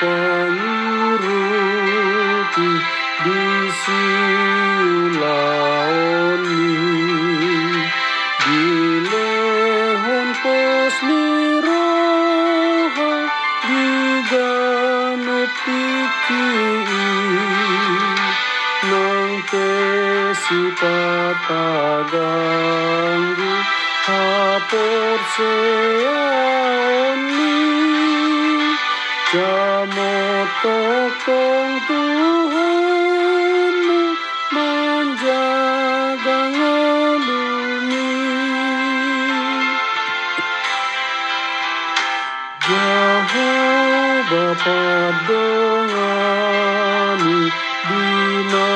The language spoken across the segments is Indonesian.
Penyuruti di silaoni. Di lehon posmiroha di ganupiki nang kesi pataganggu hapor seoni Jamo tokong Tuhan menjaga ngelumi Jehovah padongani dina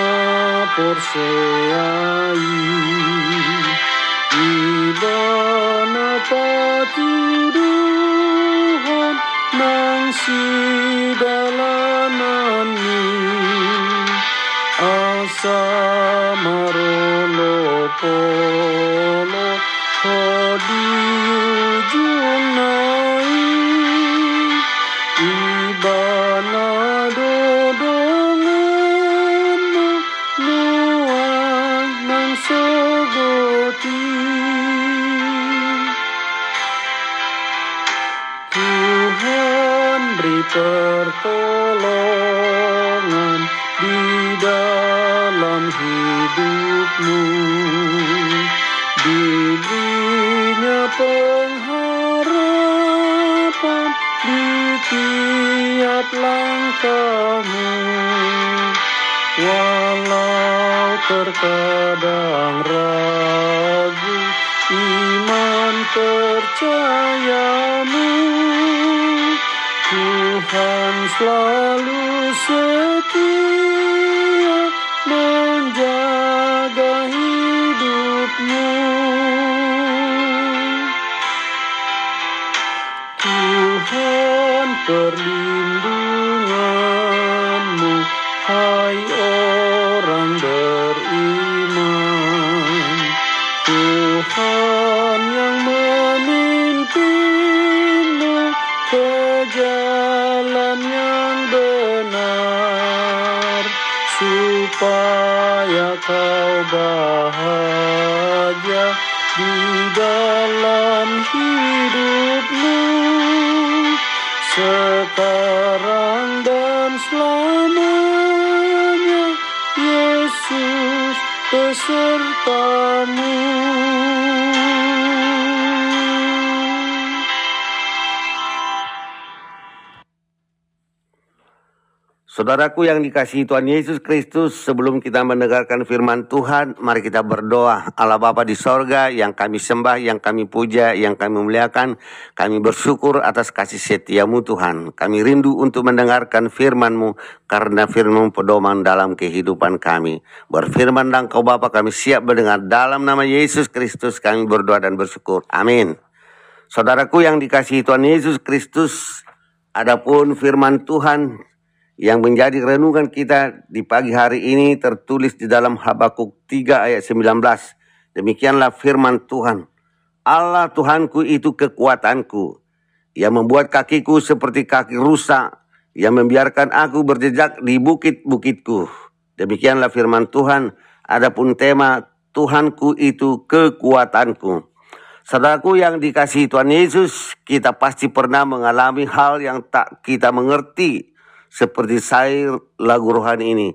porseai Ibana nang sidalanani asa pertolongan di dalam hidupmu. Diberinya pengharapan di tiap langkahmu. Walau terkadang ragu iman percayamu Tuhan selalu setia menjaga hidupmu. Tuhan perlindunganmu Hai orang beriman. Tuhan supaya kau bahagia di dalam hidupmu sekarang dan selamanya Yesus besertamu. Saudaraku yang dikasihi Tuhan Yesus Kristus, sebelum kita mendengarkan firman Tuhan, mari kita berdoa. Allah Bapa di sorga, yang kami sembah, yang kami puja, yang kami muliakan, kami bersyukur atas kasih setiamu Tuhan. Kami rindu untuk mendengarkan firman-Mu, karena firman pedoman dalam kehidupan kami. Berfirman dan kau Bapa kami siap mendengar dalam nama Yesus Kristus kami berdoa dan bersyukur. Amin. Saudaraku yang dikasihi Tuhan Yesus Kristus, adapun firman Tuhan yang menjadi renungan kita di pagi hari ini tertulis di dalam Habakuk 3 ayat 19. Demikianlah firman Tuhan. Allah Tuhanku itu kekuatanku. Yang membuat kakiku seperti kaki rusa. Yang membiarkan aku berjejak di bukit-bukitku. Demikianlah firman Tuhan. Adapun tema Tuhanku itu kekuatanku. Saudaraku yang dikasihi Tuhan Yesus, kita pasti pernah mengalami hal yang tak kita mengerti seperti sair lagu rohani ini.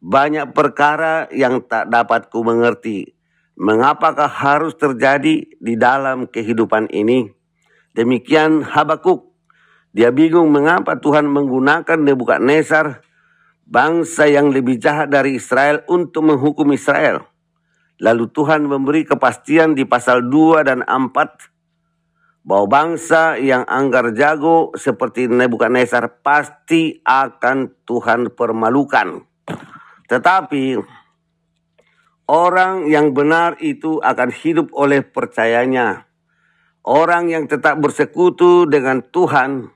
Banyak perkara yang tak dapat ku mengerti. Mengapakah harus terjadi di dalam kehidupan ini? Demikian Habakuk. Dia bingung mengapa Tuhan menggunakan Nebukadnezar, bangsa yang lebih jahat dari Israel untuk menghukum Israel. Lalu Tuhan memberi kepastian di pasal 2 dan 4 bahwa bangsa yang anggar jago seperti Nebukadnezar pasti akan Tuhan permalukan. Tetapi orang yang benar itu akan hidup oleh percayanya. Orang yang tetap bersekutu dengan Tuhan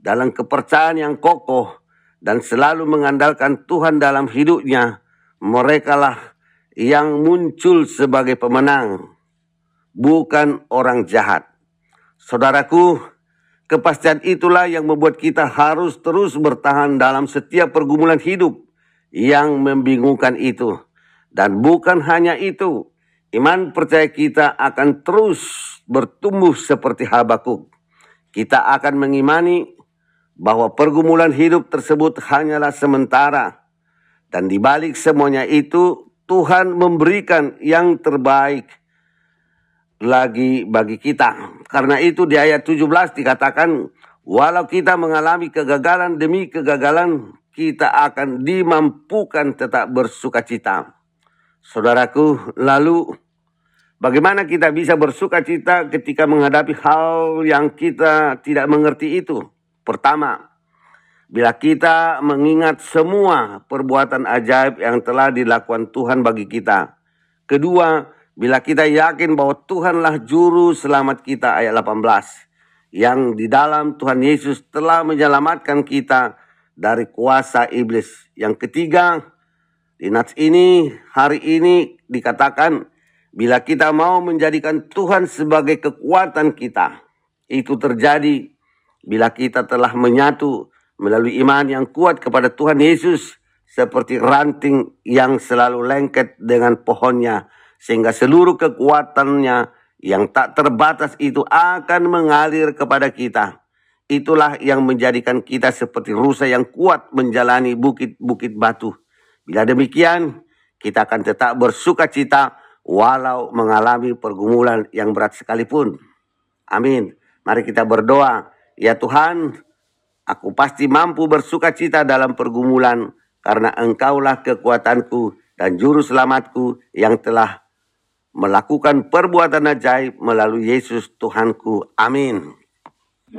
dalam kepercayaan yang kokoh dan selalu mengandalkan Tuhan dalam hidupnya, merekalah yang muncul sebagai pemenang, bukan orang jahat. Saudaraku, kepastian itulah yang membuat kita harus terus bertahan dalam setiap pergumulan hidup yang membingungkan itu. Dan bukan hanya itu, iman percaya kita akan terus bertumbuh seperti Habakuk. Kita akan mengimani bahwa pergumulan hidup tersebut hanyalah sementara. Dan di balik semuanya itu, Tuhan memberikan yang terbaik lagi bagi kita. Karena itu di ayat 17 dikatakan, walau kita mengalami kegagalan demi kegagalan, kita akan dimampukan tetap bersuka cita. Saudaraku, lalu bagaimana kita bisa bersuka cita ketika menghadapi hal yang kita tidak mengerti itu? Pertama, bila kita mengingat semua perbuatan ajaib yang telah dilakukan Tuhan bagi kita. Kedua, Bila kita yakin bahwa Tuhanlah juru selamat kita ayat 18 yang di dalam Tuhan Yesus telah menyelamatkan kita dari kuasa iblis. Yang ketiga, di nats ini hari ini dikatakan bila kita mau menjadikan Tuhan sebagai kekuatan kita, itu terjadi bila kita telah menyatu melalui iman yang kuat kepada Tuhan Yesus seperti ranting yang selalu lengket dengan pohonnya sehingga seluruh kekuatannya yang tak terbatas itu akan mengalir kepada kita. Itulah yang menjadikan kita seperti rusa yang kuat menjalani bukit-bukit batu. Bila demikian, kita akan tetap bersuka cita walau mengalami pergumulan yang berat sekalipun. Amin. Mari kita berdoa. Ya Tuhan, aku pasti mampu bersuka cita dalam pergumulan karena engkaulah kekuatanku dan juru selamatku yang telah melakukan perbuatan ajaib melalui Yesus Tuhanku. Amin.